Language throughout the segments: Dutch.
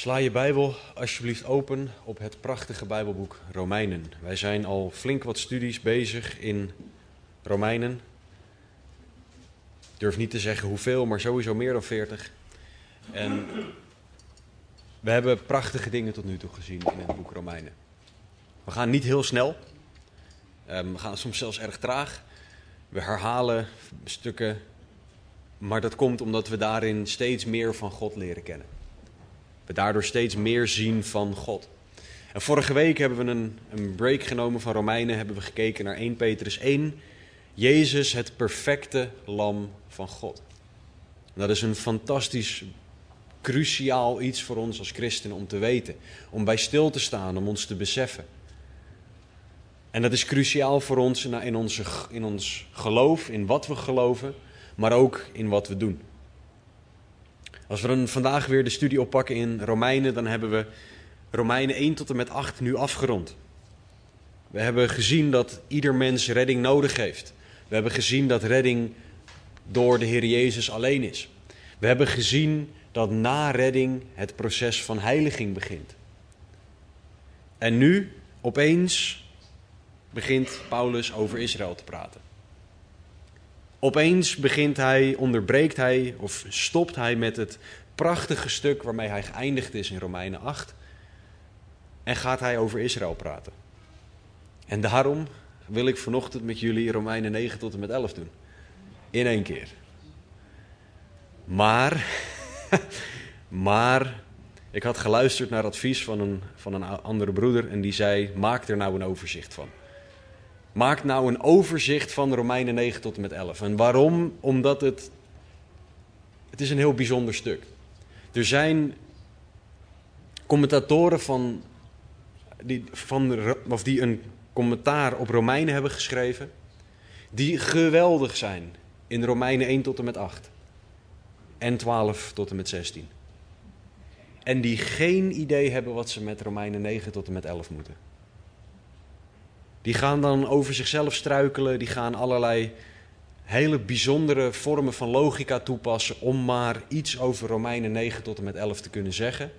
Sla je Bijbel alsjeblieft open op het prachtige Bijbelboek Romeinen. Wij zijn al flink wat studies bezig in Romeinen. Ik durf niet te zeggen hoeveel, maar sowieso meer dan 40. En we hebben prachtige dingen tot nu toe gezien in het boek Romeinen. We gaan niet heel snel. Ehm, we gaan soms zelfs erg traag. We herhalen stukken. Maar dat komt omdat we daarin steeds meer van God leren kennen. We daardoor steeds meer zien van God. En vorige week hebben we een, een break genomen van Romeinen. Hebben we gekeken naar 1 Petrus 1. Jezus, het perfecte lam van God. Dat is een fantastisch, cruciaal iets voor ons als christenen om te weten. Om bij stil te staan, om ons te beseffen. En dat is cruciaal voor ons in, onze, in ons geloof, in wat we geloven, maar ook in wat we doen. Als we dan vandaag weer de studie oppakken in Romeinen, dan hebben we Romeinen 1 tot en met 8 nu afgerond. We hebben gezien dat ieder mens redding nodig heeft. We hebben gezien dat redding door de Heer Jezus alleen is. We hebben gezien dat na redding het proces van heiliging begint. En nu, opeens, begint Paulus over Israël te praten. Opeens begint hij, onderbreekt hij of stopt hij met het prachtige stuk waarmee hij geëindigd is in Romeinen 8. En gaat hij over Israël praten. En daarom wil ik vanochtend met jullie Romeinen 9 tot en met 11 doen. In één keer. Maar, maar, ik had geluisterd naar advies van een, van een andere broeder en die zei: maak er nou een overzicht van. Maak nou een overzicht van Romeinen 9 tot en met 11. En waarom? Omdat het. Het is een heel bijzonder stuk. Er zijn commentatoren van, die, van, of die een commentaar op Romeinen hebben geschreven. Die geweldig zijn in Romeinen 1 tot en met 8. En 12 tot en met 16. En die geen idee hebben wat ze met Romeinen 9 tot en met 11 moeten. Die gaan dan over zichzelf struikelen, die gaan allerlei hele bijzondere vormen van logica toepassen om maar iets over Romeinen 9 tot en met 11 te kunnen zeggen.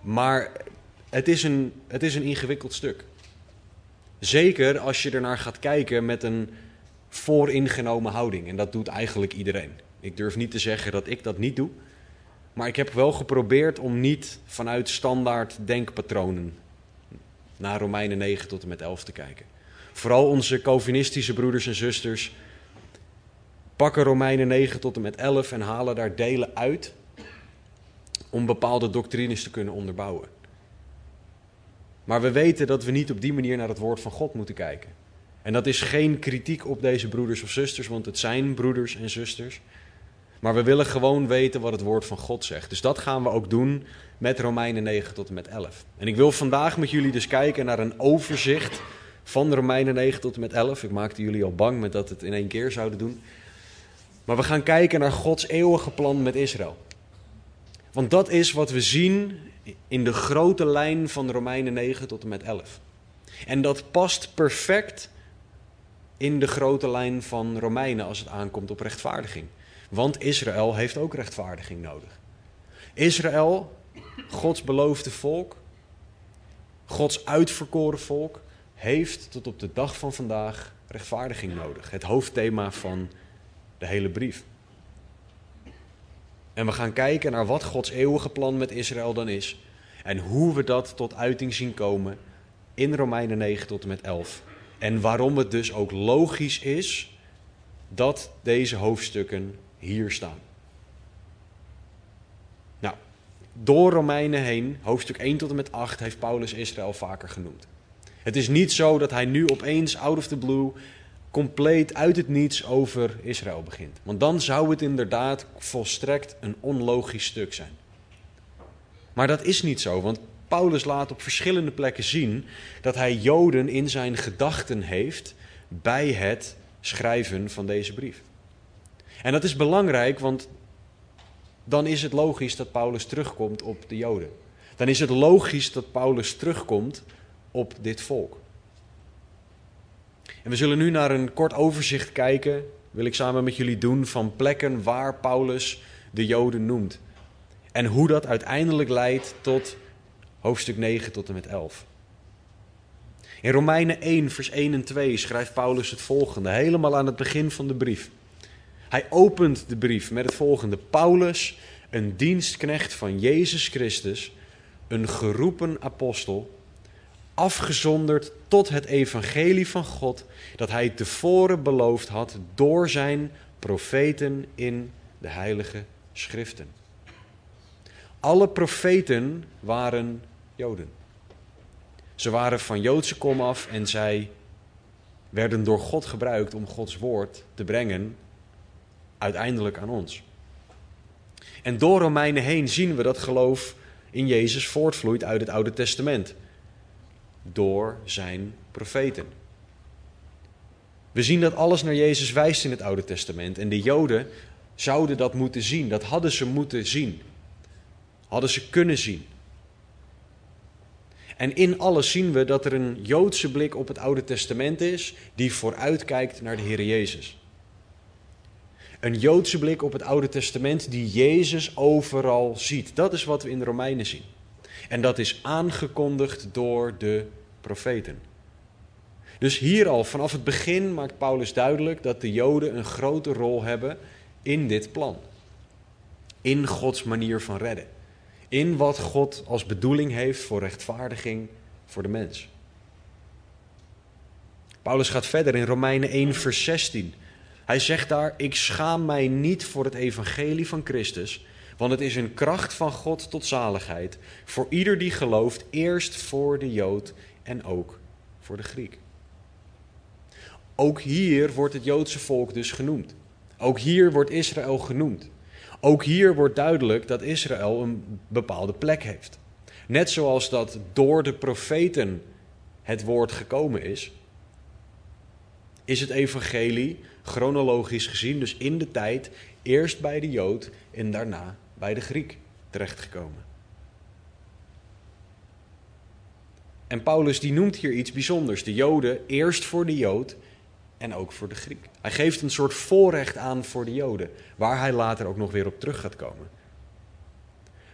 Maar het is een, het is een ingewikkeld stuk. Zeker als je ernaar gaat kijken met een vooringenomen houding. En dat doet eigenlijk iedereen. Ik durf niet te zeggen dat ik dat niet doe. Maar ik heb wel geprobeerd om niet vanuit standaard denkpatronen naar Romeinen 9 tot en met 11 te kijken. Vooral onze Calvinistische broeders en zusters pakken Romeinen 9 tot en met 11 en halen daar delen uit om bepaalde doctrines te kunnen onderbouwen. Maar we weten dat we niet op die manier naar het woord van God moeten kijken. En dat is geen kritiek op deze broeders of zusters, want het zijn broeders en zusters. Maar we willen gewoon weten wat het woord van God zegt. Dus dat gaan we ook doen met Romeinen 9 tot en met 11. En ik wil vandaag met jullie dus kijken naar een overzicht van Romeinen 9 tot en met 11. Ik maakte jullie al bang met dat het in één keer zouden doen. Maar we gaan kijken naar Gods eeuwige plan met Israël. Want dat is wat we zien in de grote lijn van Romeinen 9 tot en met 11. En dat past perfect in de grote lijn van Romeinen als het aankomt op rechtvaardiging. Want Israël heeft ook rechtvaardiging nodig. Israël, Gods beloofde volk, Gods uitverkoren volk, heeft tot op de dag van vandaag rechtvaardiging nodig. Het hoofdthema van de hele brief. En we gaan kijken naar wat Gods eeuwige plan met Israël dan is. En hoe we dat tot uiting zien komen in Romeinen 9 tot en met 11. En waarom het dus ook logisch is dat deze hoofdstukken hier staan. Nou, door Romeinen heen, hoofdstuk 1 tot en met 8, heeft Paulus Israël vaker genoemd. Het is niet zo dat hij nu opeens, out of the blue, compleet uit het niets over Israël begint. Want dan zou het inderdaad volstrekt een onlogisch stuk zijn. Maar dat is niet zo, want Paulus laat op verschillende plekken zien dat hij Joden in zijn gedachten heeft bij het schrijven van deze brief. En dat is belangrijk, want dan is het logisch dat Paulus terugkomt op de Joden. Dan is het logisch dat Paulus terugkomt op dit volk. En we zullen nu naar een kort overzicht kijken, wil ik samen met jullie doen, van plekken waar Paulus de Joden noemt. En hoe dat uiteindelijk leidt tot hoofdstuk 9 tot en met 11. In Romeinen 1, vers 1 en 2 schrijft Paulus het volgende, helemaal aan het begin van de brief. Hij opent de brief met het volgende: Paulus, een dienstknecht van Jezus Christus, een geroepen apostel, afgezonderd tot het evangelie van God, dat hij tevoren beloofd had door zijn profeten in de heilige schriften. Alle profeten waren Joden. Ze waren van Joodse kom af en zij werden door God gebruikt om Gods woord te brengen uiteindelijk aan ons. En door Romeinen heen zien we dat geloof in Jezus voortvloeit uit het Oude Testament. Door zijn profeten. We zien dat alles naar Jezus wijst in het Oude Testament. En de Joden zouden dat moeten zien. Dat hadden ze moeten zien. Hadden ze kunnen zien. En in alles zien we dat er een Joodse blik op het Oude Testament is die vooruitkijkt naar de Heer Jezus. Een Joodse blik op het Oude Testament die Jezus overal ziet. Dat is wat we in de Romeinen zien. En dat is aangekondigd door de profeten. Dus hier al vanaf het begin maakt Paulus duidelijk dat de Joden een grote rol hebben in dit plan. In Gods manier van redden. In wat God als bedoeling heeft voor rechtvaardiging voor de mens. Paulus gaat verder in Romeinen 1, vers 16. Hij zegt daar: Ik schaam mij niet voor het evangelie van Christus, want het is een kracht van God tot zaligheid voor ieder die gelooft, eerst voor de Jood en ook voor de Griek. Ook hier wordt het Joodse volk dus genoemd. Ook hier wordt Israël genoemd. Ook hier wordt duidelijk dat Israël een bepaalde plek heeft. Net zoals dat door de profeten het woord gekomen is, is het evangelie chronologisch gezien, dus in de tijd, eerst bij de Jood en daarna bij de Griek terechtgekomen. En Paulus die noemt hier iets bijzonders. De Joden eerst voor de Jood en ook voor de Griek. Hij geeft een soort voorrecht aan voor de Joden, waar hij later ook nog weer op terug gaat komen.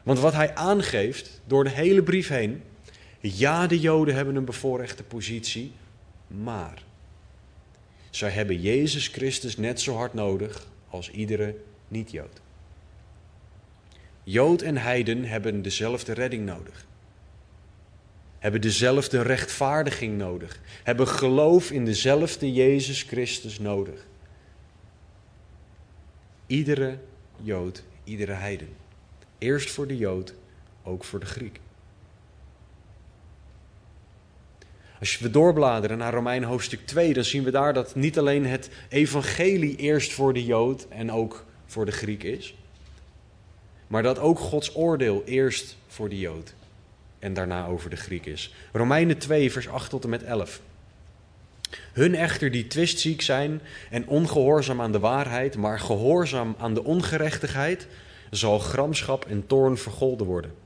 Want wat hij aangeeft door de hele brief heen, ja, de Joden hebben een bevoorrechte positie, maar zij hebben Jezus Christus net zo hard nodig als iedere niet-Jood. Jood en heiden hebben dezelfde redding nodig. Hebben dezelfde rechtvaardiging nodig. Hebben geloof in dezelfde Jezus Christus nodig. Iedere Jood, iedere heiden. Eerst voor de Jood, ook voor de Griek. Als we doorbladeren naar Romein hoofdstuk 2, dan zien we daar dat niet alleen het evangelie eerst voor de Jood en ook voor de Griek is, maar dat ook Gods oordeel eerst voor de Jood en daarna over de Griek is. Romeinen 2, vers 8 tot en met 11. Hun echter die twistziek zijn en ongehoorzaam aan de waarheid, maar gehoorzaam aan de ongerechtigheid, zal gramschap en toorn vergolden worden.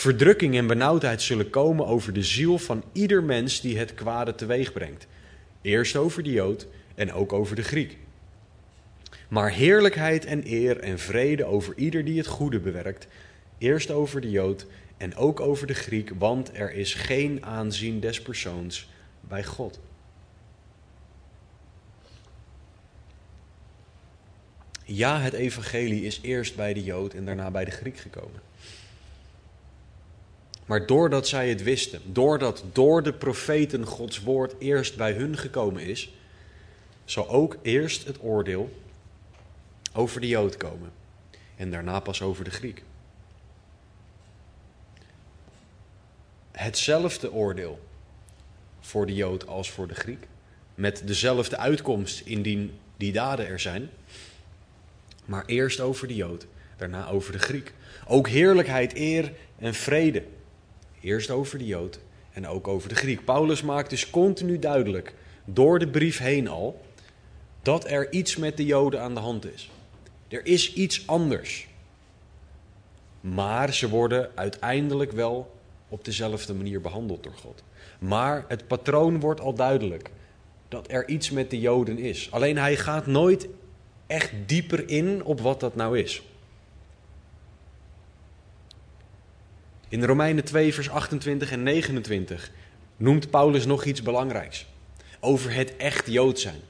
Verdrukking en benauwdheid zullen komen over de ziel van ieder mens die het kwade teweeg brengt. Eerst over de Jood en ook over de Griek. Maar heerlijkheid en eer en vrede over ieder die het goede bewerkt. Eerst over de Jood en ook over de Griek, want er is geen aanzien des persoons bij God. Ja, het evangelie is eerst bij de Jood en daarna bij de Griek gekomen. Maar doordat zij het wisten, doordat door de profeten Gods woord eerst bij hun gekomen is, zal ook eerst het oordeel over de Jood komen en daarna pas over de Griek. Hetzelfde oordeel voor de Jood als voor de Griek, met dezelfde uitkomst indien die daden er zijn, maar eerst over de Jood, daarna over de Griek. Ook heerlijkheid, eer en vrede. Eerst over de Jood en ook over de Griek. Paulus maakt dus continu duidelijk, door de brief heen al, dat er iets met de Joden aan de hand is. Er is iets anders. Maar ze worden uiteindelijk wel op dezelfde manier behandeld door God. Maar het patroon wordt al duidelijk dat er iets met de Joden is. Alleen hij gaat nooit echt dieper in op wat dat nou is. In Romeinen 2, vers 28 en 29 noemt Paulus nog iets belangrijks over het echt Jood zijn.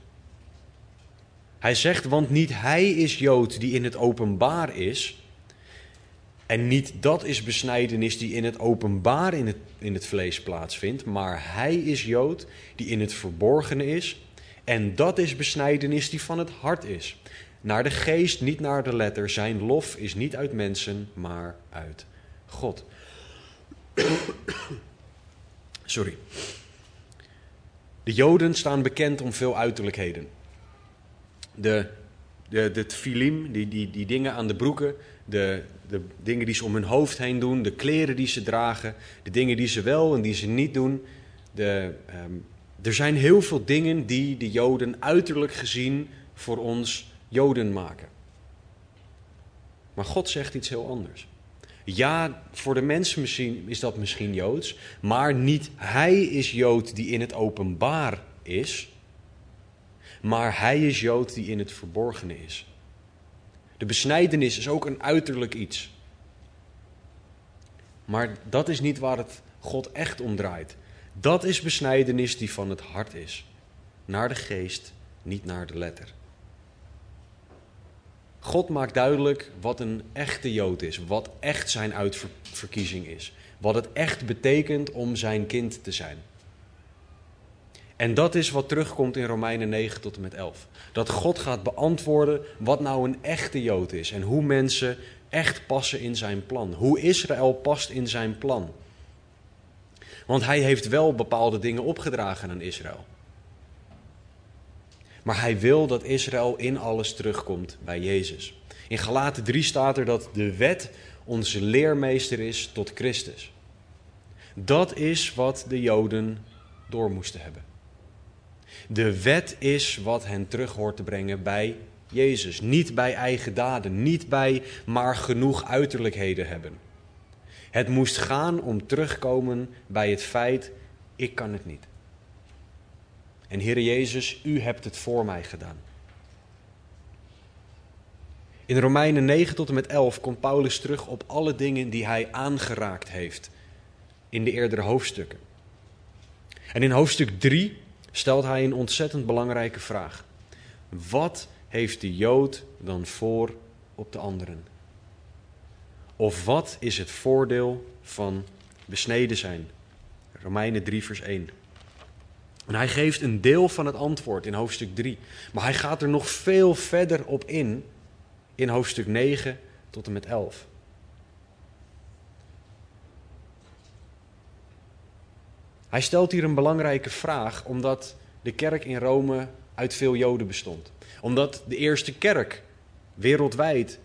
Hij zegt, want niet hij is Jood die in het openbaar is, en niet dat is besnijdenis die in het openbaar in het, in het vlees plaatsvindt, maar hij is Jood die in het verborgene is. En dat is besnijdenis die van het hart is. Naar de geest, niet naar de letter. Zijn lof is niet uit mensen, maar uit God. Sorry. De Joden staan bekend om veel uiterlijkheden. De, de, de tfilim, die, die, die dingen aan de broeken, de, de dingen die ze om hun hoofd heen doen, de kleren die ze dragen, de dingen die ze wel en die ze niet doen. De, um, er zijn heel veel dingen die de Joden uiterlijk gezien voor ons Joden maken. Maar God zegt iets heel anders. Ja, voor de mensen misschien is dat misschien Joods, maar niet hij is Jood die in het openbaar is, maar hij is Jood die in het verborgene is. De besnijdenis is ook een uiterlijk iets. Maar dat is niet waar het God echt om draait. Dat is besnijdenis die van het hart is. Naar de geest, niet naar de letter. God maakt duidelijk wat een echte Jood is, wat echt zijn uitverkiezing is, wat het echt betekent om zijn kind te zijn. En dat is wat terugkomt in Romeinen 9 tot en met 11. Dat God gaat beantwoorden wat nou een echte Jood is en hoe mensen echt passen in zijn plan. Hoe Israël past in zijn plan. Want hij heeft wel bepaalde dingen opgedragen aan Israël. Maar hij wil dat Israël in alles terugkomt bij Jezus. In Galaten 3 staat er dat de wet onze leermeester is tot Christus. Dat is wat de Joden door moesten hebben. De wet is wat hen terug hoort te brengen bij Jezus. Niet bij eigen daden, niet bij maar genoeg uiterlijkheden hebben. Het moest gaan om terugkomen bij het feit, ik kan het niet. En Heere Jezus, u hebt het voor mij gedaan. In Romeinen 9 tot en met 11 komt Paulus terug op alle dingen die hij aangeraakt heeft in de eerdere hoofdstukken. En in hoofdstuk 3 stelt hij een ontzettend belangrijke vraag. Wat heeft de Jood dan voor op de anderen? Of wat is het voordeel van besneden zijn? Romeinen 3, vers 1. En hij geeft een deel van het antwoord in hoofdstuk 3. Maar hij gaat er nog veel verder op in in hoofdstuk 9 tot en met 11. Hij stelt hier een belangrijke vraag omdat de kerk in Rome uit veel Joden bestond. Omdat de eerste kerk wereldwijd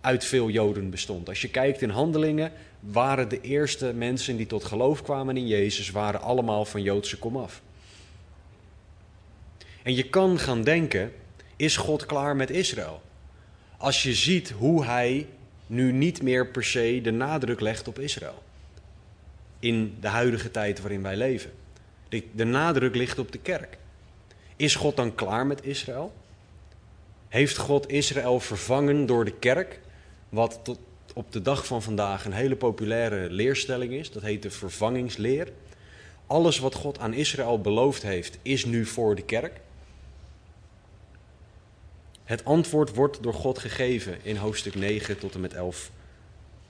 uit veel Joden bestond. Als je kijkt in handelingen, waren de eerste mensen die tot geloof kwamen in Jezus, waren allemaal van Joodse komaf. En je kan gaan denken, is God klaar met Israël? Als je ziet hoe hij nu niet meer per se de nadruk legt op Israël. In de huidige tijd waarin wij leven. De, nadruk ligt op de kerk. Is God dan klaar met Israël? Heeft God Israël vervangen door de kerk? Wat tot op de dag van vandaag een hele populaire leerstelling is. Dat heet de vervangingsleer. Alles wat God aan Israël beloofd heeft, is nu voor de kerk. Het antwoord wordt door God gegeven in hoofdstuk 9 tot en met 11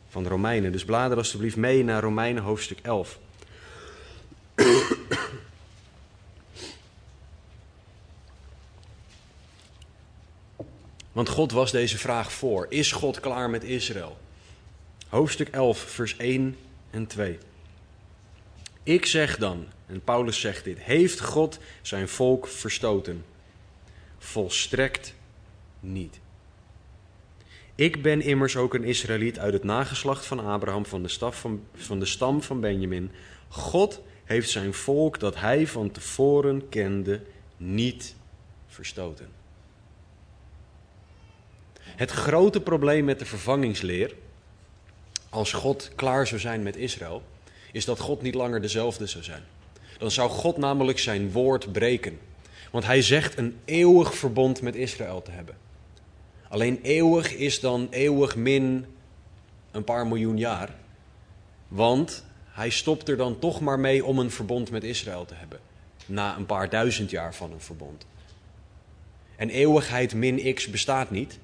van de Romeinen. Dus blader alstublieft mee naar Romeinen hoofdstuk 11. Want God was deze vraag voor. Is God klaar met Israël? Hoofdstuk 11, vers 1 en 2. Ik zeg dan, en Paulus zegt dit, heeft God zijn volk verstoten? Volstrekt niet. Ik ben immers ook een Israëliet uit het nageslacht van Abraham, van de, staf van, van de stam van Benjamin. God heeft zijn volk dat hij van tevoren kende niet verstoten. Het grote probleem met de vervangingsleer, als God klaar zou zijn met Israël, is dat God niet langer dezelfde zou zijn. Dan zou God namelijk zijn woord breken. Want hij zegt een eeuwig verbond met Israël te hebben. Alleen eeuwig is dan eeuwig min een paar miljoen jaar. Want hij stopt er dan toch maar mee om een verbond met Israël te hebben. Na een paar duizend jaar van een verbond. En eeuwigheid min x bestaat niet.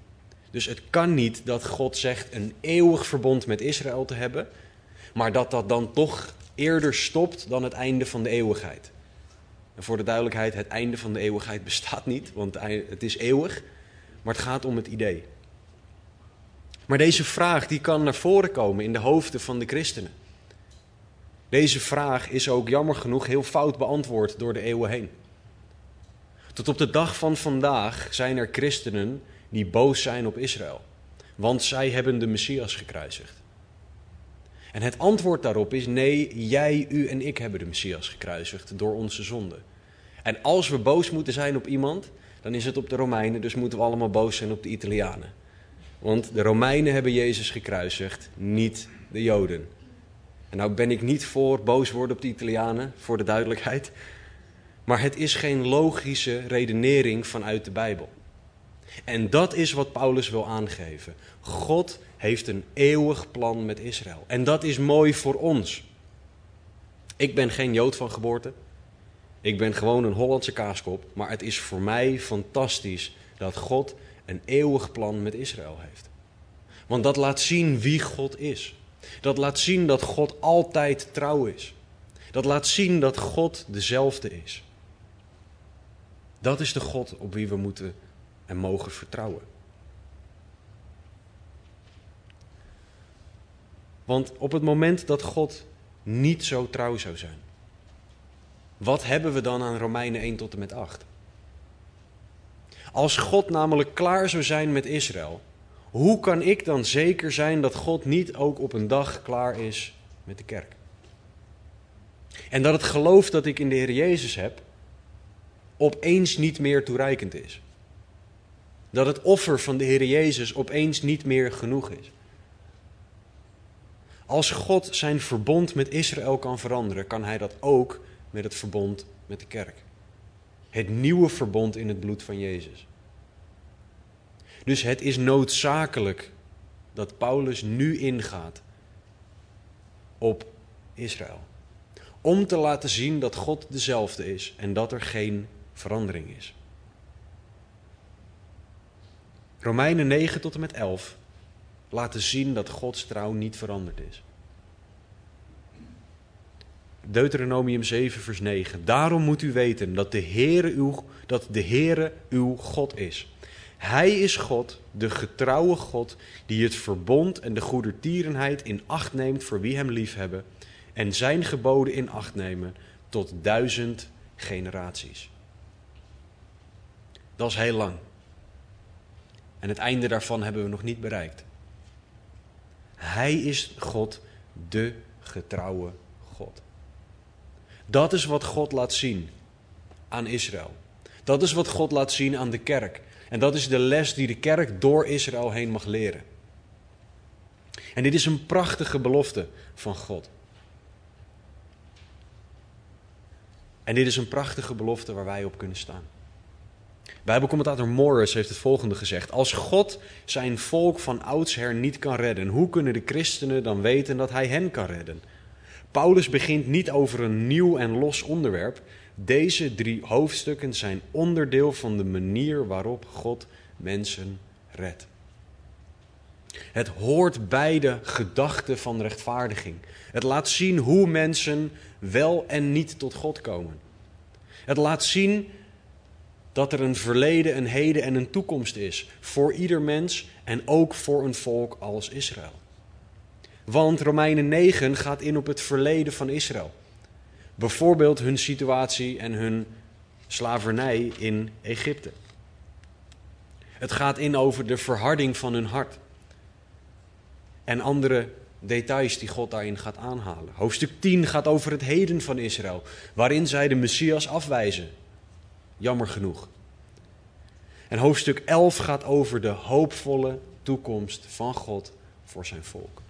Dus het kan niet dat God zegt een eeuwig verbond met Israël te hebben, maar dat dat dan toch eerder stopt dan het einde van de eeuwigheid. En voor de duidelijkheid, het einde van de eeuwigheid bestaat niet, want het is eeuwig, maar het gaat om het idee. Maar deze vraag die kan naar voren komen in de hoofden van de christenen. Deze vraag is ook jammer genoeg heel fout beantwoord door de eeuwen heen. Tot op de dag van vandaag zijn er christenen die boos zijn op Israël, want zij hebben de Messias gekruisigd. En het antwoord daarop is nee, jij, u en ik hebben de Messias gekruisigd door onze zonde. En als we boos moeten zijn op iemand, dan is het op de Romeinen, dus moeten we allemaal boos zijn op de Italianen. Want de Romeinen hebben Jezus gekruisigd, niet de Joden. En nou ben ik niet voor boos worden op de Italianen, voor de duidelijkheid. Maar het is geen logische redenering vanuit de Bijbel. En dat is wat Paulus wil aangeven. God heeft een eeuwig plan met Israël. En dat is mooi voor ons. Ik ben geen Jood van geboorte. Ik ben gewoon een Hollandse kaaskop. Maar het is voor mij fantastisch dat God een eeuwig plan met Israël heeft. Want dat laat zien wie God is. Dat laat zien dat God altijd trouw is. Dat laat zien dat God dezelfde is. Dat is de God op wie we moeten en mogen vertrouwen. Want op het moment dat God niet zo trouw zou zijn, wat hebben we dan aan Romeinen 1 tot en met 8? Als God namelijk klaar zou zijn met Israël, hoe kan ik dan zeker zijn dat God niet ook op een dag klaar is met de kerk? En dat het geloof dat ik in de Heer Jezus heb, opeens niet meer toereikend is. Dat het offer van de Heer Jezus opeens niet meer genoeg is. Als God zijn verbond met Israël kan veranderen, kan hij dat ook met het verbond met de kerk. Het nieuwe verbond in het bloed van Jezus. Dus het is noodzakelijk dat Paulus nu ingaat op Israël. Om te laten zien dat God dezelfde is en dat er geen verandering is. Romeinen 9 tot en met 11 laten zien dat Gods trouw niet veranderd is. Deuteronomium 7 vers 9. Daarom moet u weten dat de Heere uw, dat de Heere uw God is. Hij is God, de getrouwe God, die het verbond en de goedertierenheid in acht neemt voor wie hem liefhebben en zijn geboden in acht nemen tot duizend generaties. Dat is heel lang. En het einde daarvan hebben we nog niet bereikt. Hij is God, de getrouwe. Dat is wat God laat zien aan Israël. Dat is wat God laat zien aan de kerk. En dat is de les die de kerk door Israël heen mag leren. En dit is een prachtige belofte van God. En dit is een prachtige belofte waar wij op kunnen staan. Bijbelcommentator Morris heeft het volgende gezegd: Als God zijn volk van oudsher niet kan redden, hoe kunnen de christenen dan weten dat hij hen kan redden? Paulus begint niet over een nieuw en los onderwerp. Deze drie hoofdstukken zijn onderdeel van de manier waarop God mensen redt. Het hoort bij de gedachte van rechtvaardiging. Het laat zien hoe mensen wel en niet tot God komen. Het laat zien dat er een verleden, een heden en een toekomst is voor ieder mens en ook voor een volk als Israël. Want Romeinen 9 gaat in op het verleden van Israël. Bijvoorbeeld hun situatie en hun slavernij in Egypte. Het gaat in over de verharding van hun hart. en andere details die God daarin gaat aanhalen. Hoofdstuk 10 gaat over het heden van Israël, waarin zij de Messias afwijzen. Jammer genoeg. En hoofdstuk 11 gaat over de hoopvolle toekomst van God voor zijn volk.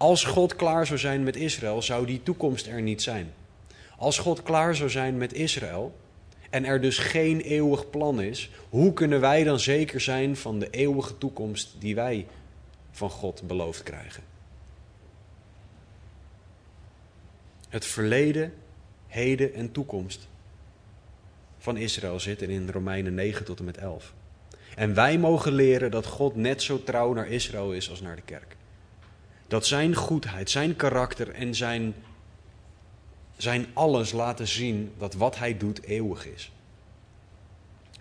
Als God klaar zou zijn met Israël, zou die toekomst er niet zijn. Als God klaar zou zijn met Israël en er dus geen eeuwig plan is, hoe kunnen wij dan zeker zijn van de eeuwige toekomst die wij van God beloofd krijgen? Het verleden, heden en toekomst van Israël zitten in Romeinen 9 tot en met 11. En wij mogen leren dat God net zo trouw naar Israël is als naar de kerk. Dat zijn goedheid, zijn karakter en zijn, zijn alles laten zien dat wat hij doet eeuwig is.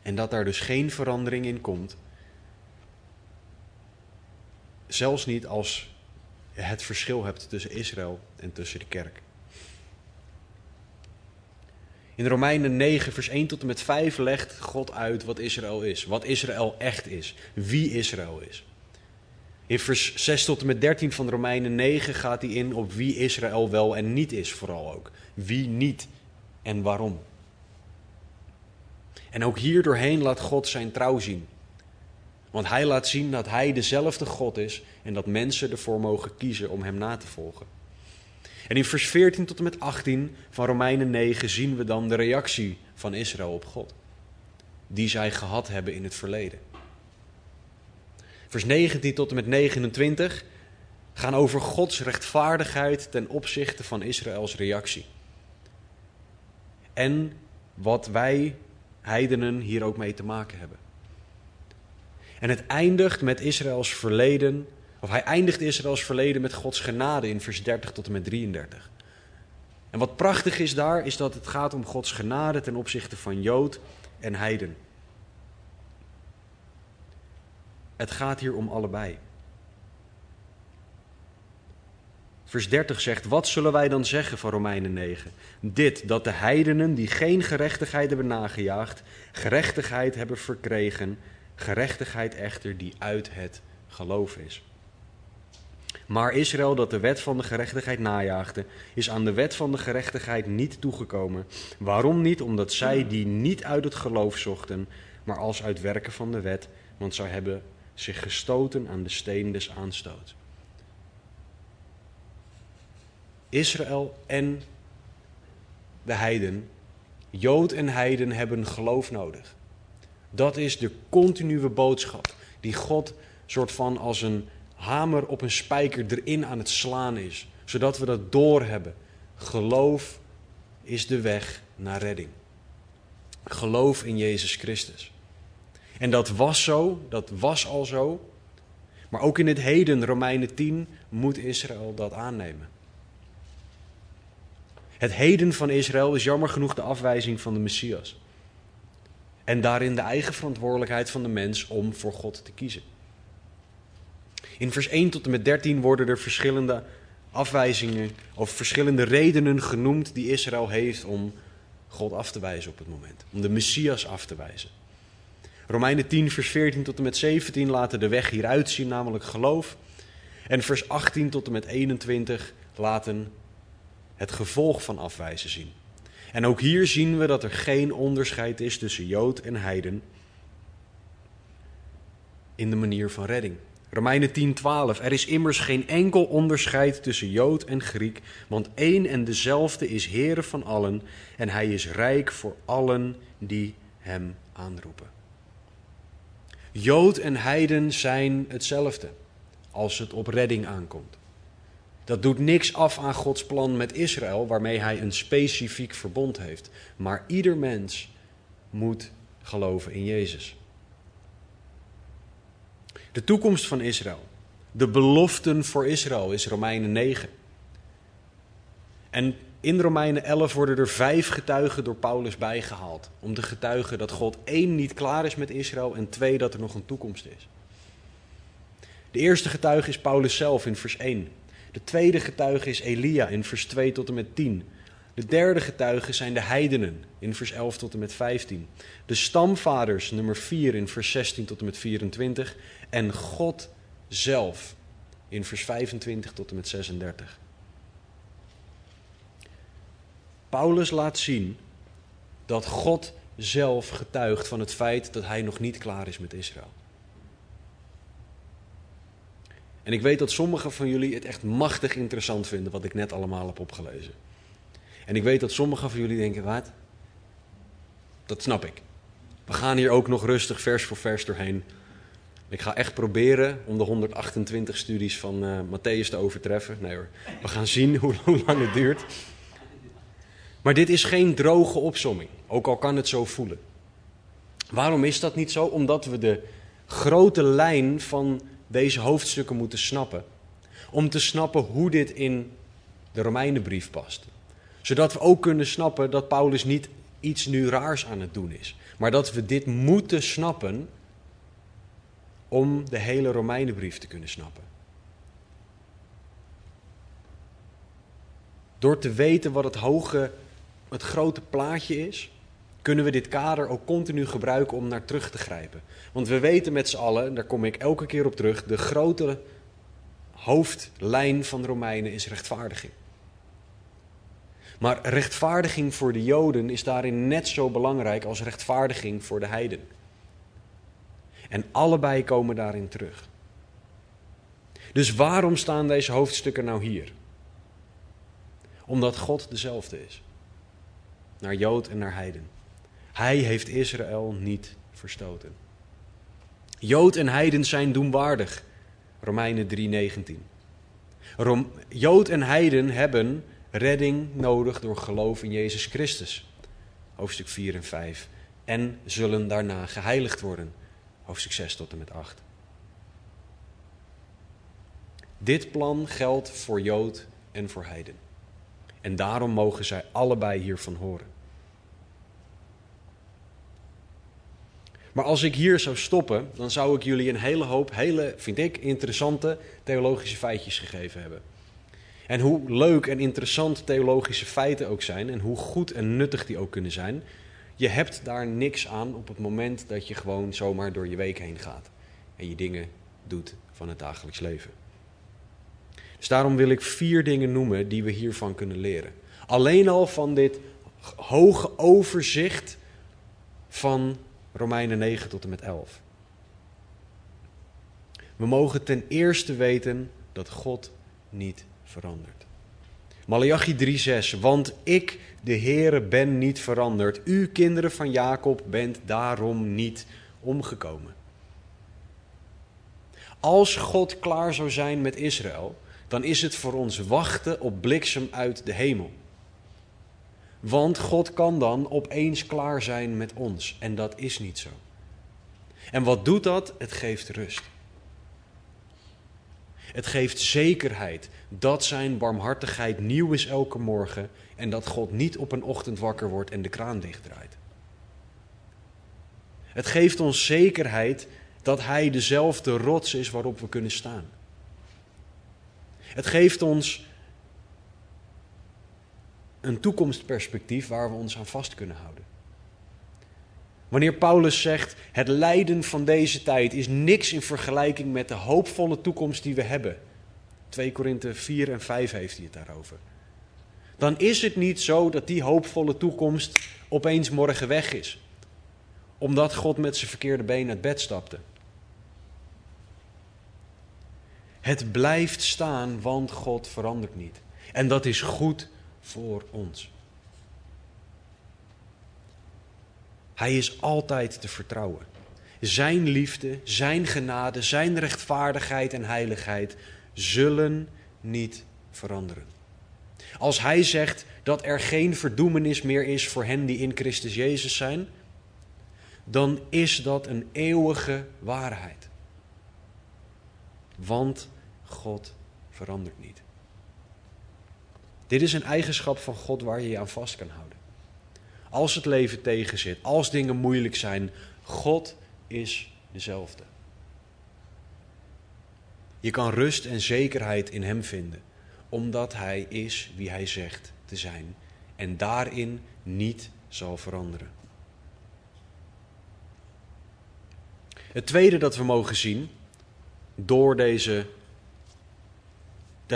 En dat daar dus geen verandering in komt. Zelfs niet als je het verschil hebt tussen Israël en tussen de kerk. In Romeinen 9, vers 1 tot en met 5 legt God uit wat Israël is. Wat Israël echt is. Wie Israël is. In vers 6 tot en met 13 van Romeinen 9 gaat hij in op wie Israël wel en niet is, vooral ook. Wie niet en waarom. En ook hier doorheen laat God zijn trouw zien. Want hij laat zien dat hij dezelfde God is en dat mensen ervoor mogen kiezen om hem na te volgen. En in vers 14 tot en met 18 van Romeinen 9 zien we dan de reactie van Israël op God. Die zij gehad hebben in het verleden. Vers 19 tot en met 29 gaan over Gods rechtvaardigheid ten opzichte van Israëls reactie. En wat wij, heidenen, hier ook mee te maken hebben. En het eindigt met Israëls verleden of hij eindigt Israëls verleden met Gods genade in vers 30 tot en met 33. En wat prachtig is daar, is dat het gaat om Gods genade ten opzichte van Jood en Heiden. Het gaat hier om allebei. Vers 30 zegt: Wat zullen wij dan zeggen van Romeinen 9? Dit, dat de heidenen die geen gerechtigheid hebben nagejaagd, gerechtigheid hebben verkregen, gerechtigheid echter die uit het geloof is. Maar Israël, dat de wet van de gerechtigheid najaagde, is aan de wet van de gerechtigheid niet toegekomen. Waarom niet? Omdat zij die niet uit het geloof zochten, maar als uit werken van de wet, want zij hebben zich gestoten aan de steen des aanstoots. Israël en de heiden, Jood en heiden hebben geloof nodig. Dat is de continue boodschap die God soort van als een hamer op een spijker erin aan het slaan is, zodat we dat doorhebben. Geloof is de weg naar redding. Geloof in Jezus Christus. En dat was zo, dat was al zo. Maar ook in het heden, Romeinen 10, moet Israël dat aannemen. Het heden van Israël is jammer genoeg de afwijzing van de Messias. En daarin de eigen verantwoordelijkheid van de mens om voor God te kiezen. In vers 1 tot en met 13 worden er verschillende afwijzingen of verschillende redenen genoemd die Israël heeft om God af te wijzen op het moment. Om de Messias af te wijzen. Romeinen 10, vers 14 tot en met 17 laten de weg hieruit zien, namelijk geloof. En vers 18 tot en met 21 laten het gevolg van afwijzen zien. En ook hier zien we dat er geen onderscheid is tussen Jood en Heiden in de manier van redding. Romeinen 10, 12. Er is immers geen enkel onderscheid tussen Jood en Griek, want één en dezelfde is Heere van allen en hij is rijk voor allen die hem aanroepen. Jood en heiden zijn hetzelfde als het op redding aankomt. Dat doet niks af aan Gods plan met Israël, waarmee hij een specifiek verbond heeft. Maar ieder mens moet geloven in Jezus. De toekomst van Israël. De beloften voor Israël is Romeinen 9. En in Romeinen 11 worden er vijf getuigen door Paulus bijgehaald. Om te getuigen dat God één niet klaar is met Israël en twee dat er nog een toekomst is. De eerste getuige is Paulus zelf in vers 1. De tweede getuige is Elia in vers 2 tot en met 10. De derde getuige zijn de heidenen in vers 11 tot en met 15. De stamvaders nummer 4 in vers 16 tot en met 24. En God zelf in vers 25 tot en met 36. Paulus laat zien dat God zelf getuigt van het feit dat hij nog niet klaar is met Israël. En ik weet dat sommigen van jullie het echt machtig interessant vinden wat ik net allemaal heb opgelezen. En ik weet dat sommigen van jullie denken, wat? Dat snap ik. We gaan hier ook nog rustig vers voor vers doorheen. Ik ga echt proberen om de 128 studies van uh, Matthäus te overtreffen. Nee hoor, we gaan zien hoe, hoe lang het duurt. Maar dit is geen droge opsomming, ook al kan het zo voelen. Waarom is dat niet zo? Omdat we de grote lijn van deze hoofdstukken moeten snappen. Om te snappen hoe dit in de Romeinenbrief past. Zodat we ook kunnen snappen dat Paulus niet iets nu raars aan het doen is. Maar dat we dit moeten snappen om de hele Romeinenbrief te kunnen snappen. Door te weten wat het hoge, het grote plaatje is, kunnen we dit kader ook continu gebruiken om naar terug te grijpen. Want we weten met z'n allen, daar kom ik elke keer op terug, de grote hoofdlijn van de Romeinen is rechtvaardiging. Maar rechtvaardiging voor de Joden is daarin net zo belangrijk als rechtvaardiging voor de heiden. En allebei komen daarin terug. Dus waarom staan deze hoofdstukken nou hier? Omdat God dezelfde is. Naar Jood en naar heiden. Hij heeft Israël niet verstoten. Jood en heiden zijn doenwaardig. Romeinen 3:19. Rom Jood en heiden hebben redding nodig door geloof in Jezus Christus. Hoofdstuk 4 en 5. En zullen daarna geheiligd worden. Hoofdstuk 6 tot en met 8. Dit plan geldt voor Jood en voor heiden. En daarom mogen zij allebei hiervan horen. Maar als ik hier zou stoppen, dan zou ik jullie een hele hoop, hele, vind ik, interessante theologische feitjes gegeven hebben. En hoe leuk en interessant theologische feiten ook zijn, en hoe goed en nuttig die ook kunnen zijn, je hebt daar niks aan op het moment dat je gewoon zomaar door je week heen gaat en je dingen doet van het dagelijks leven. Dus daarom wil ik vier dingen noemen die we hiervan kunnen leren. Alleen al van dit hoge overzicht van Romeinen 9 tot en met 11. We mogen ten eerste weten dat God niet verandert. Malachi 3:6 Want ik, de Heere, ben niet veranderd. U kinderen van Jacob bent daarom niet omgekomen. Als God klaar zou zijn met Israël, dan is het voor ons wachten op bliksem uit de hemel. Want God kan dan opeens klaar zijn met ons. En dat is niet zo. En wat doet dat? Het geeft rust. Het geeft zekerheid dat zijn barmhartigheid nieuw is elke morgen en dat God niet op een ochtend wakker wordt en de kraan dichtdraait. Het geeft ons zekerheid dat Hij dezelfde rots is waarop we kunnen staan. Het geeft ons een toekomstperspectief waar we ons aan vast kunnen houden. Wanneer Paulus zegt: het lijden van deze tijd is niks in vergelijking met de hoopvolle toekomst die we hebben. 2 Korinthe 4 en 5 heeft hij het daarover. Dan is het niet zo dat die hoopvolle toekomst opeens morgen weg is. Omdat God met zijn verkeerde been uit bed stapte. Het blijft staan, want God verandert niet. En dat is goed voor ons. Hij is altijd te vertrouwen. Zijn liefde, zijn genade, zijn rechtvaardigheid en heiligheid zullen niet veranderen. Als hij zegt dat er geen verdoemenis meer is voor hen die in Christus Jezus zijn, dan is dat een eeuwige waarheid. Want God verandert niet. Dit is een eigenschap van God waar je je aan vast kan houden. Als het leven tegenzit, als dingen moeilijk zijn, God is dezelfde. Je kan rust en zekerheid in Hem vinden, omdat Hij is wie Hij zegt te zijn en daarin niet zal veranderen. Het tweede dat we mogen zien, door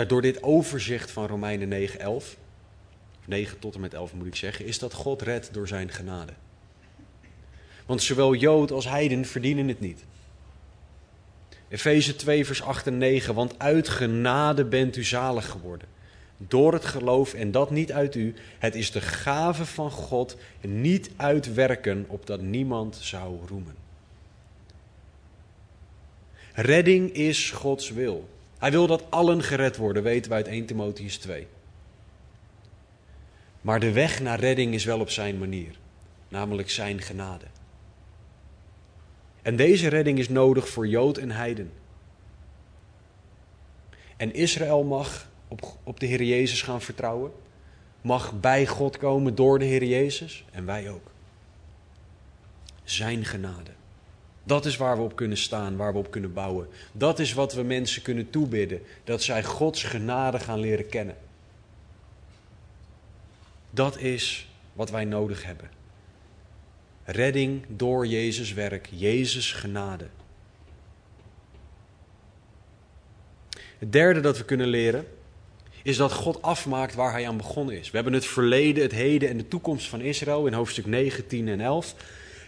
door dit overzicht van Romeinen 9, 11, 9 tot en met 11 moet ik zeggen, is dat God redt door zijn genade. Want zowel Jood als Heiden verdienen het niet. Efeze 2, vers 8 en 9. Want uit genade bent u zalig geworden. Door het geloof en dat niet uit u. Het is de gave van God, niet uit werken, opdat niemand zou roemen. Redding is Gods wil. Hij wil dat allen gered worden, weten wij uit 1 Timotheus 2. Maar de weg naar redding is wel op zijn manier, namelijk zijn genade. En deze redding is nodig voor Jood en Heiden. En Israël mag op, op de Heer Jezus gaan vertrouwen, mag bij God komen door de Heer Jezus en wij ook. Zijn genade. Dat is waar we op kunnen staan, waar we op kunnen bouwen. Dat is wat we mensen kunnen toebidden, dat zij Gods genade gaan leren kennen. Dat is wat wij nodig hebben. Redding door Jezus werk, Jezus genade. Het derde dat we kunnen leren is dat God afmaakt waar hij aan begonnen is. We hebben het verleden, het heden en de toekomst van Israël in hoofdstuk 9, 10 en 11.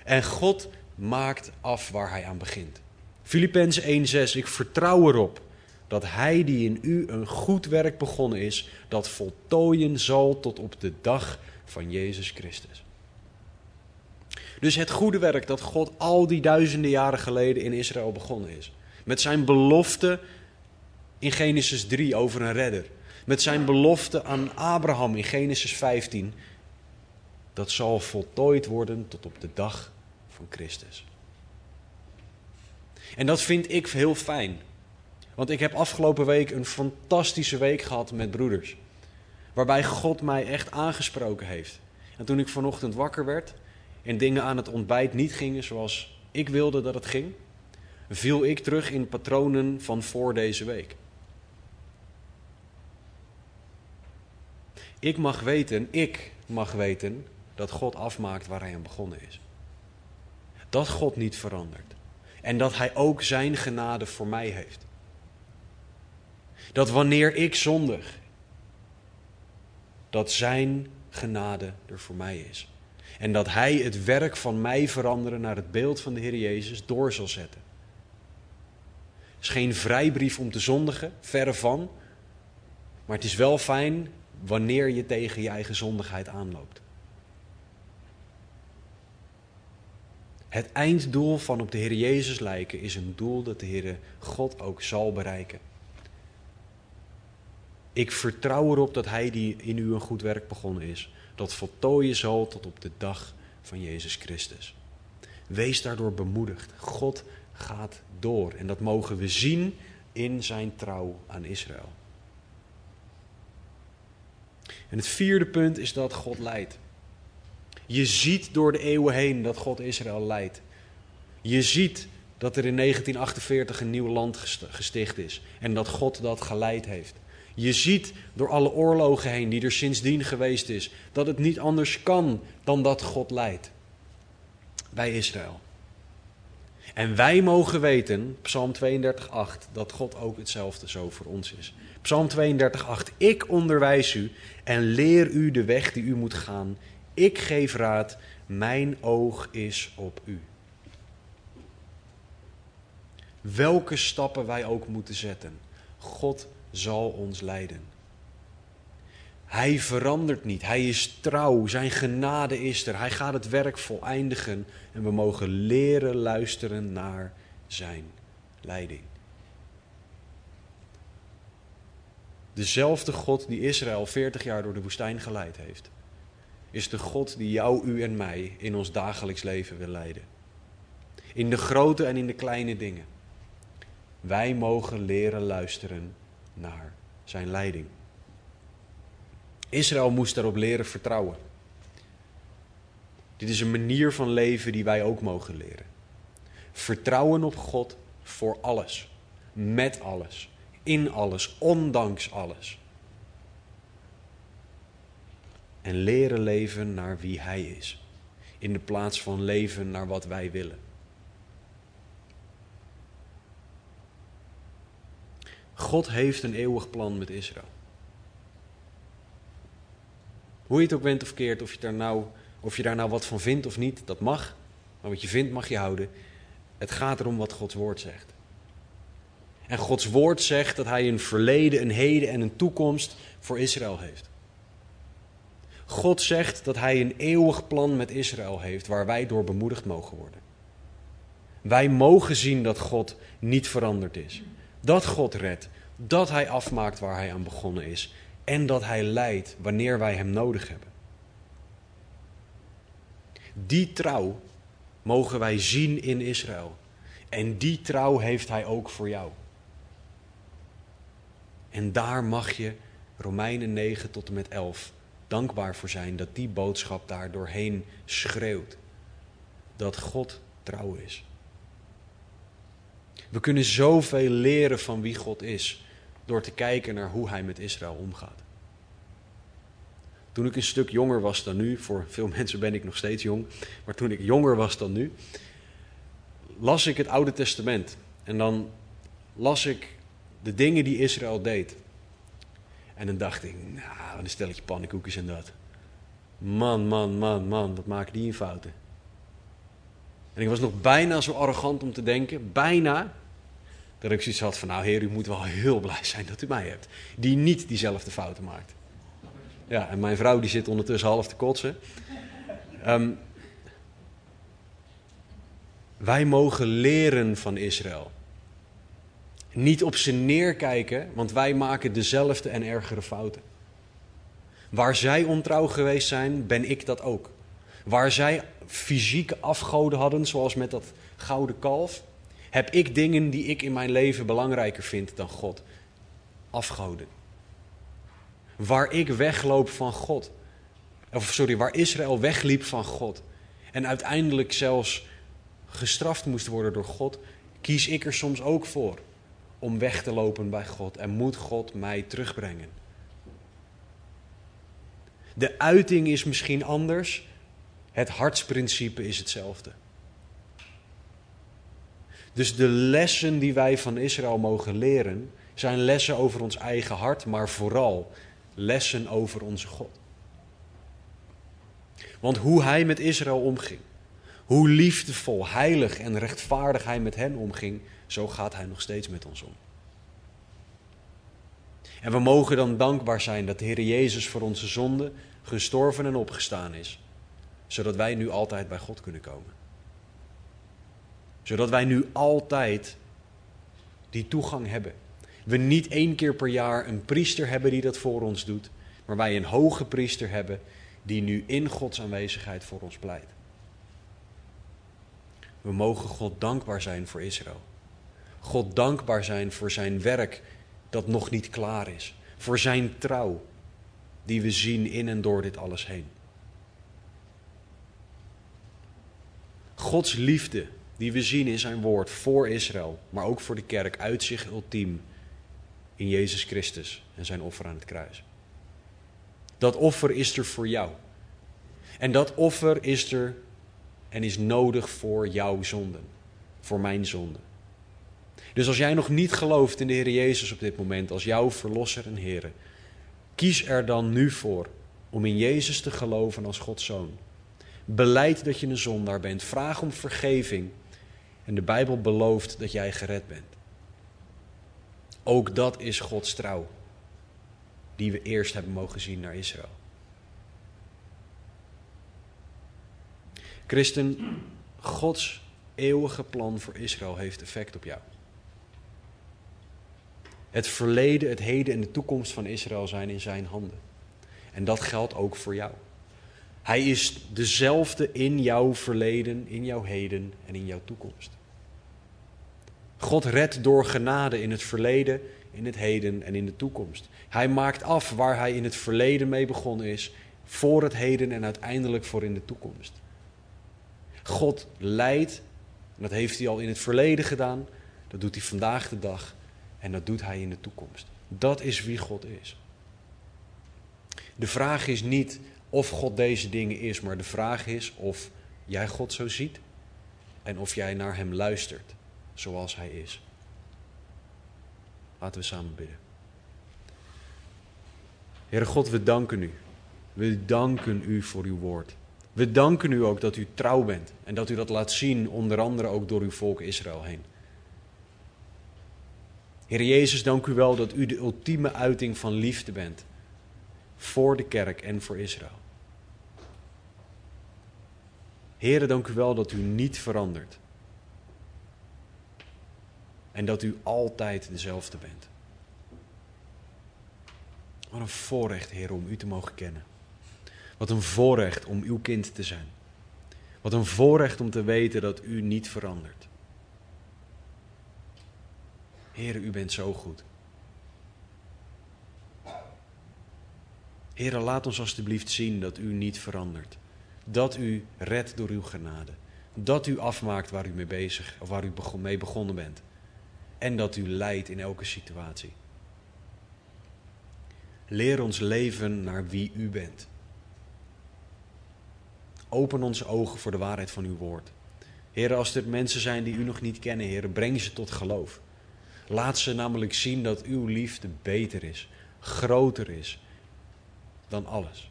En God maakt af waar hij aan begint. Filippenzen 1:6 Ik vertrouw erop dat hij die in u een goed werk begonnen is, dat voltooien zal tot op de dag van Jezus Christus. Dus het goede werk dat God al die duizenden jaren geleden in Israël begonnen is. Met zijn belofte in Genesis 3 over een redder. Met zijn belofte aan Abraham in Genesis 15. Dat zal voltooid worden tot op de dag van Christus. En dat vind ik heel fijn. Want ik heb afgelopen week een fantastische week gehad met broeders. Waarbij God mij echt aangesproken heeft. En toen ik vanochtend wakker werd en dingen aan het ontbijt niet gingen zoals ik wilde dat het ging, viel ik terug in patronen van voor deze week. Ik mag weten, ik mag weten dat God afmaakt waar hij aan begonnen is. Dat God niet verandert. En dat hij ook zijn genade voor mij heeft. Dat wanneer ik zondig, dat zijn genade er voor mij is. En dat hij het werk van mij veranderen naar het beeld van de Heer Jezus door zal zetten. Het is geen vrijbrief om te zondigen, verre van. Maar het is wel fijn wanneer je tegen je eigen zondigheid aanloopt. Het einddoel van op de Heer Jezus lijken is een doel dat de Heer God ook zal bereiken. Ik vertrouw erop dat Hij die in u een goed werk begonnen is, dat voltooien zal tot op de dag van Jezus Christus. Wees daardoor bemoedigd. God gaat door en dat mogen we zien in zijn trouw aan Israël. En het vierde punt is dat God leidt. Je ziet door de eeuwen heen dat God Israël leidt. Je ziet dat er in 1948 een nieuw land gesticht is en dat God dat geleid heeft. Je ziet door alle oorlogen heen die er sindsdien geweest is, dat het niet anders kan dan dat God leidt bij Israël. En wij mogen weten, Psalm 32:8, dat God ook hetzelfde zo voor ons is. Psalm 32:8, ik onderwijs u en leer u de weg die u moet gaan. Ik geef raad, mijn oog is op u. Welke stappen wij ook moeten zetten, God zal ons leiden. Hij verandert niet, hij is trouw, zijn genade is er, hij gaat het werk voleindigen en we mogen leren luisteren naar zijn leiding. Dezelfde God die Israël 40 jaar door de woestijn geleid heeft, is de God die jou, u en mij in ons dagelijks leven wil leiden. In de grote en in de kleine dingen. Wij mogen leren luisteren naar zijn leiding. Israël moest daarop leren vertrouwen. Dit is een manier van leven die wij ook mogen leren. Vertrouwen op God voor alles, met alles, in alles, ondanks alles. En leren leven naar wie Hij is, in de plaats van leven naar wat wij willen. God heeft een eeuwig plan met Israël. Hoe je het ook bent of keert, of je, daar nou, of je daar nou wat van vindt of niet, dat mag. Maar wat je vindt mag je houden. Het gaat erom wat Gods woord zegt. En Gods woord zegt dat hij een verleden, een heden en een toekomst voor Israël heeft. God zegt dat hij een eeuwig plan met Israël heeft waar wij door bemoedigd mogen worden. Wij mogen zien dat God niet veranderd is. Dat God redt. Dat hij afmaakt waar hij aan begonnen is. En dat hij leidt wanneer wij hem nodig hebben. Die trouw mogen wij zien in Israël. En die trouw heeft hij ook voor jou. En daar mag je Romeinen 9 tot en met 11 dankbaar voor zijn dat die boodschap daar doorheen schreeuwt. Dat God trouw is. We kunnen zoveel leren van wie God is door te kijken naar hoe hij met Israël omgaat. Toen ik een stuk jonger was dan nu, voor veel mensen ben ik nog steeds jong, maar toen ik jonger was dan nu, las ik het Oude Testament. En dan las ik de dingen die Israël deed. En dan dacht ik, nou, een stelletje pannenkoekjes en dat. Man, man, man, man, wat maken die in fouten? En ik was nog bijna zo arrogant om te denken, bijna, dat ik zoiets had van, nou heer, u moet wel heel blij zijn dat u mij hebt. Die niet diezelfde fouten maakt. Ja, en mijn vrouw die zit ondertussen half te kotsen. Ehm, wij mogen leren van Israël. Niet op ze neerkijken, want wij maken dezelfde en ergere fouten. Waar zij ontrouw geweest zijn, ben ik dat ook. Waar zij fysieke afgoden hadden, zoals met dat gouden kalf, heb ik dingen die ik in mijn leven belangrijker vind dan God. Afgoden. Waar ik wegloop van God. Of sorry, waar Israël wegliep van God. En uiteindelijk zelfs gestraft moest worden door God, kies ik er soms ook voor om weg te lopen bij God en moet God mij terugbrengen. De uiting is misschien anders, het hartsprincipe is hetzelfde. Dus de lessen die wij van Israël mogen leren, zijn lessen over ons eigen hart, maar vooral lessen over onze God. Want hoe hij met Israël omging, hoe liefdevol, heilig en rechtvaardig hij met hen omging, zo gaat hij nog steeds met ons om. En we mogen dan dankbaar zijn dat de Heer Jezus voor onze zonde gestorven en opgestaan is, zodat wij nu altijd bij God kunnen komen. Zodat wij nu altijd die toegang hebben. We niet één keer per jaar een priester hebben die dat voor ons doet, maar wij een hoge priester hebben die nu in Gods aanwezigheid voor ons pleit. We mogen God dankbaar zijn voor Israël. God dankbaar zijn voor zijn werk dat nog niet klaar is. Voor zijn trouw die we zien in en door dit alles heen. Gods liefde die we zien in zijn woord voor Israël, maar ook voor de kerk, uit zich ultiem in Jezus Christus en zijn offer aan het kruis. Dat offer is er voor jou. En dat offer is er en is nodig voor jouw zonden, voor mijn zonden. Dus als jij nog niet gelooft in de Heer Jezus op dit moment als jouw verlosser en Heer, kies er dan nu voor om in Jezus te geloven als Gods zoon. Beleid dat je een zondaar bent, vraag om vergeving en de Bijbel belooft dat jij gered bent. Ook dat is Gods trouw, die we eerst hebben mogen zien naar Israël. Christen, Gods eeuwige plan voor Israël heeft effect op jou. Het verleden, het heden en de toekomst van Israël zijn in zijn handen. En dat geldt ook voor jou. Hij is dezelfde in jouw verleden, in jouw heden en in jouw toekomst. God redt door genade in het verleden, in het heden en in de toekomst. Hij maakt af waar hij in het verleden mee begonnen is, voor het heden en uiteindelijk voor in de toekomst. God leidt, en dat heeft hij al in het verleden gedaan, dat doet hij vandaag de dag en dat doet hij in de toekomst. Dat is wie God is. De vraag is niet of God deze dingen is, maar de vraag is of jij God zo ziet en of jij naar Hem luistert zoals Hij is. Laten we samen bidden. Heere God, we danken u. We danken u voor uw woord. We danken u ook dat u trouw bent en dat u dat laat zien, onder andere ook door uw volk Israël heen. Heer Jezus, dank u wel dat u de ultieme uiting van liefde bent voor de kerk en voor Israël. Heere, dank u wel dat u niet verandert. En dat u altijd dezelfde bent. Wat een voorrecht, Heer, om u te mogen kennen. Wat een voorrecht om uw kind te zijn. Wat een voorrecht om te weten dat u niet verandert. Heer, u bent zo goed. Heer, laat ons alstublieft zien dat u niet verandert. Dat u redt door uw genade. Dat u afmaakt waar u mee bezig of waar u mee begonnen bent. En dat u leidt in elke situatie. Leer ons leven naar wie u bent. Open onze ogen voor de waarheid van uw woord. Heer, als er mensen zijn die u nog niet kennen, Heer, breng ze tot geloof. Laat ze namelijk zien dat uw liefde beter is, groter is dan alles.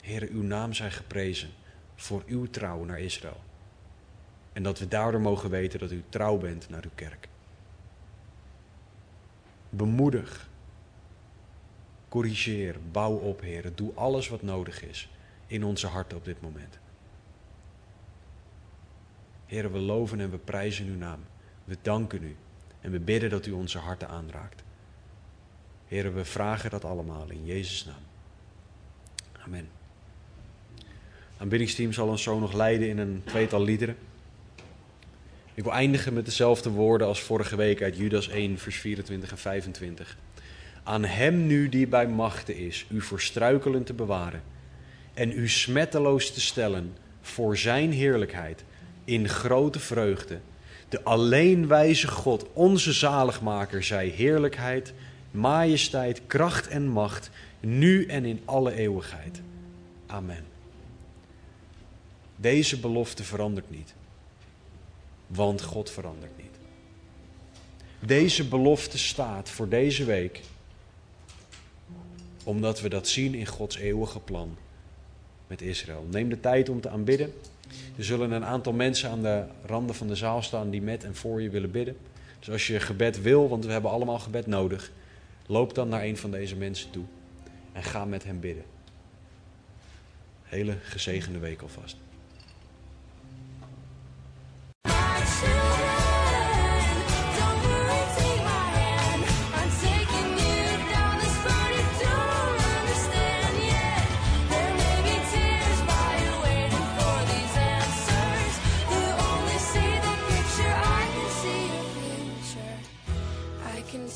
Heer, uw naam zij geprezen voor uw trouw naar Israël. En dat we daardoor mogen weten dat u trouw bent naar uw kerk. Bemoedig, corrigeer, bouw op, Heer. Doe alles wat nodig is in onze harten op dit moment. Heer, we loven en we prijzen uw naam. We danken u en we bidden dat u onze harten aanraakt. Heer, we vragen dat allemaal in Jezus' naam. Amen. Aanbiddingsteam zal ons zo nog leiden in een tweetal liederen. Ik wil eindigen met dezelfde woorden als vorige week uit Judas 1, vers 24 en 25. Aan hem nu die bij machten is, u voor struikelen te bewaren en u smetteloos te stellen voor zijn heerlijkheid in grote vreugde. De alleen wijze God, onze zaligmaker, zij heerlijkheid, majesteit, kracht en macht, nu en in alle eeuwigheid. Amen. Deze belofte verandert niet, want God verandert niet. Deze belofte staat voor deze week, omdat we dat zien in Gods eeuwige plan met Israël. Neem de tijd om te aanbidden. Er zullen een aantal mensen aan de randen van de zaal staan die met en voor je willen bidden. Dus als je gebed wil, want we hebben allemaal gebed nodig, loop dan naar een van deze mensen toe en ga met hem bidden. Hele gezegende week alvast.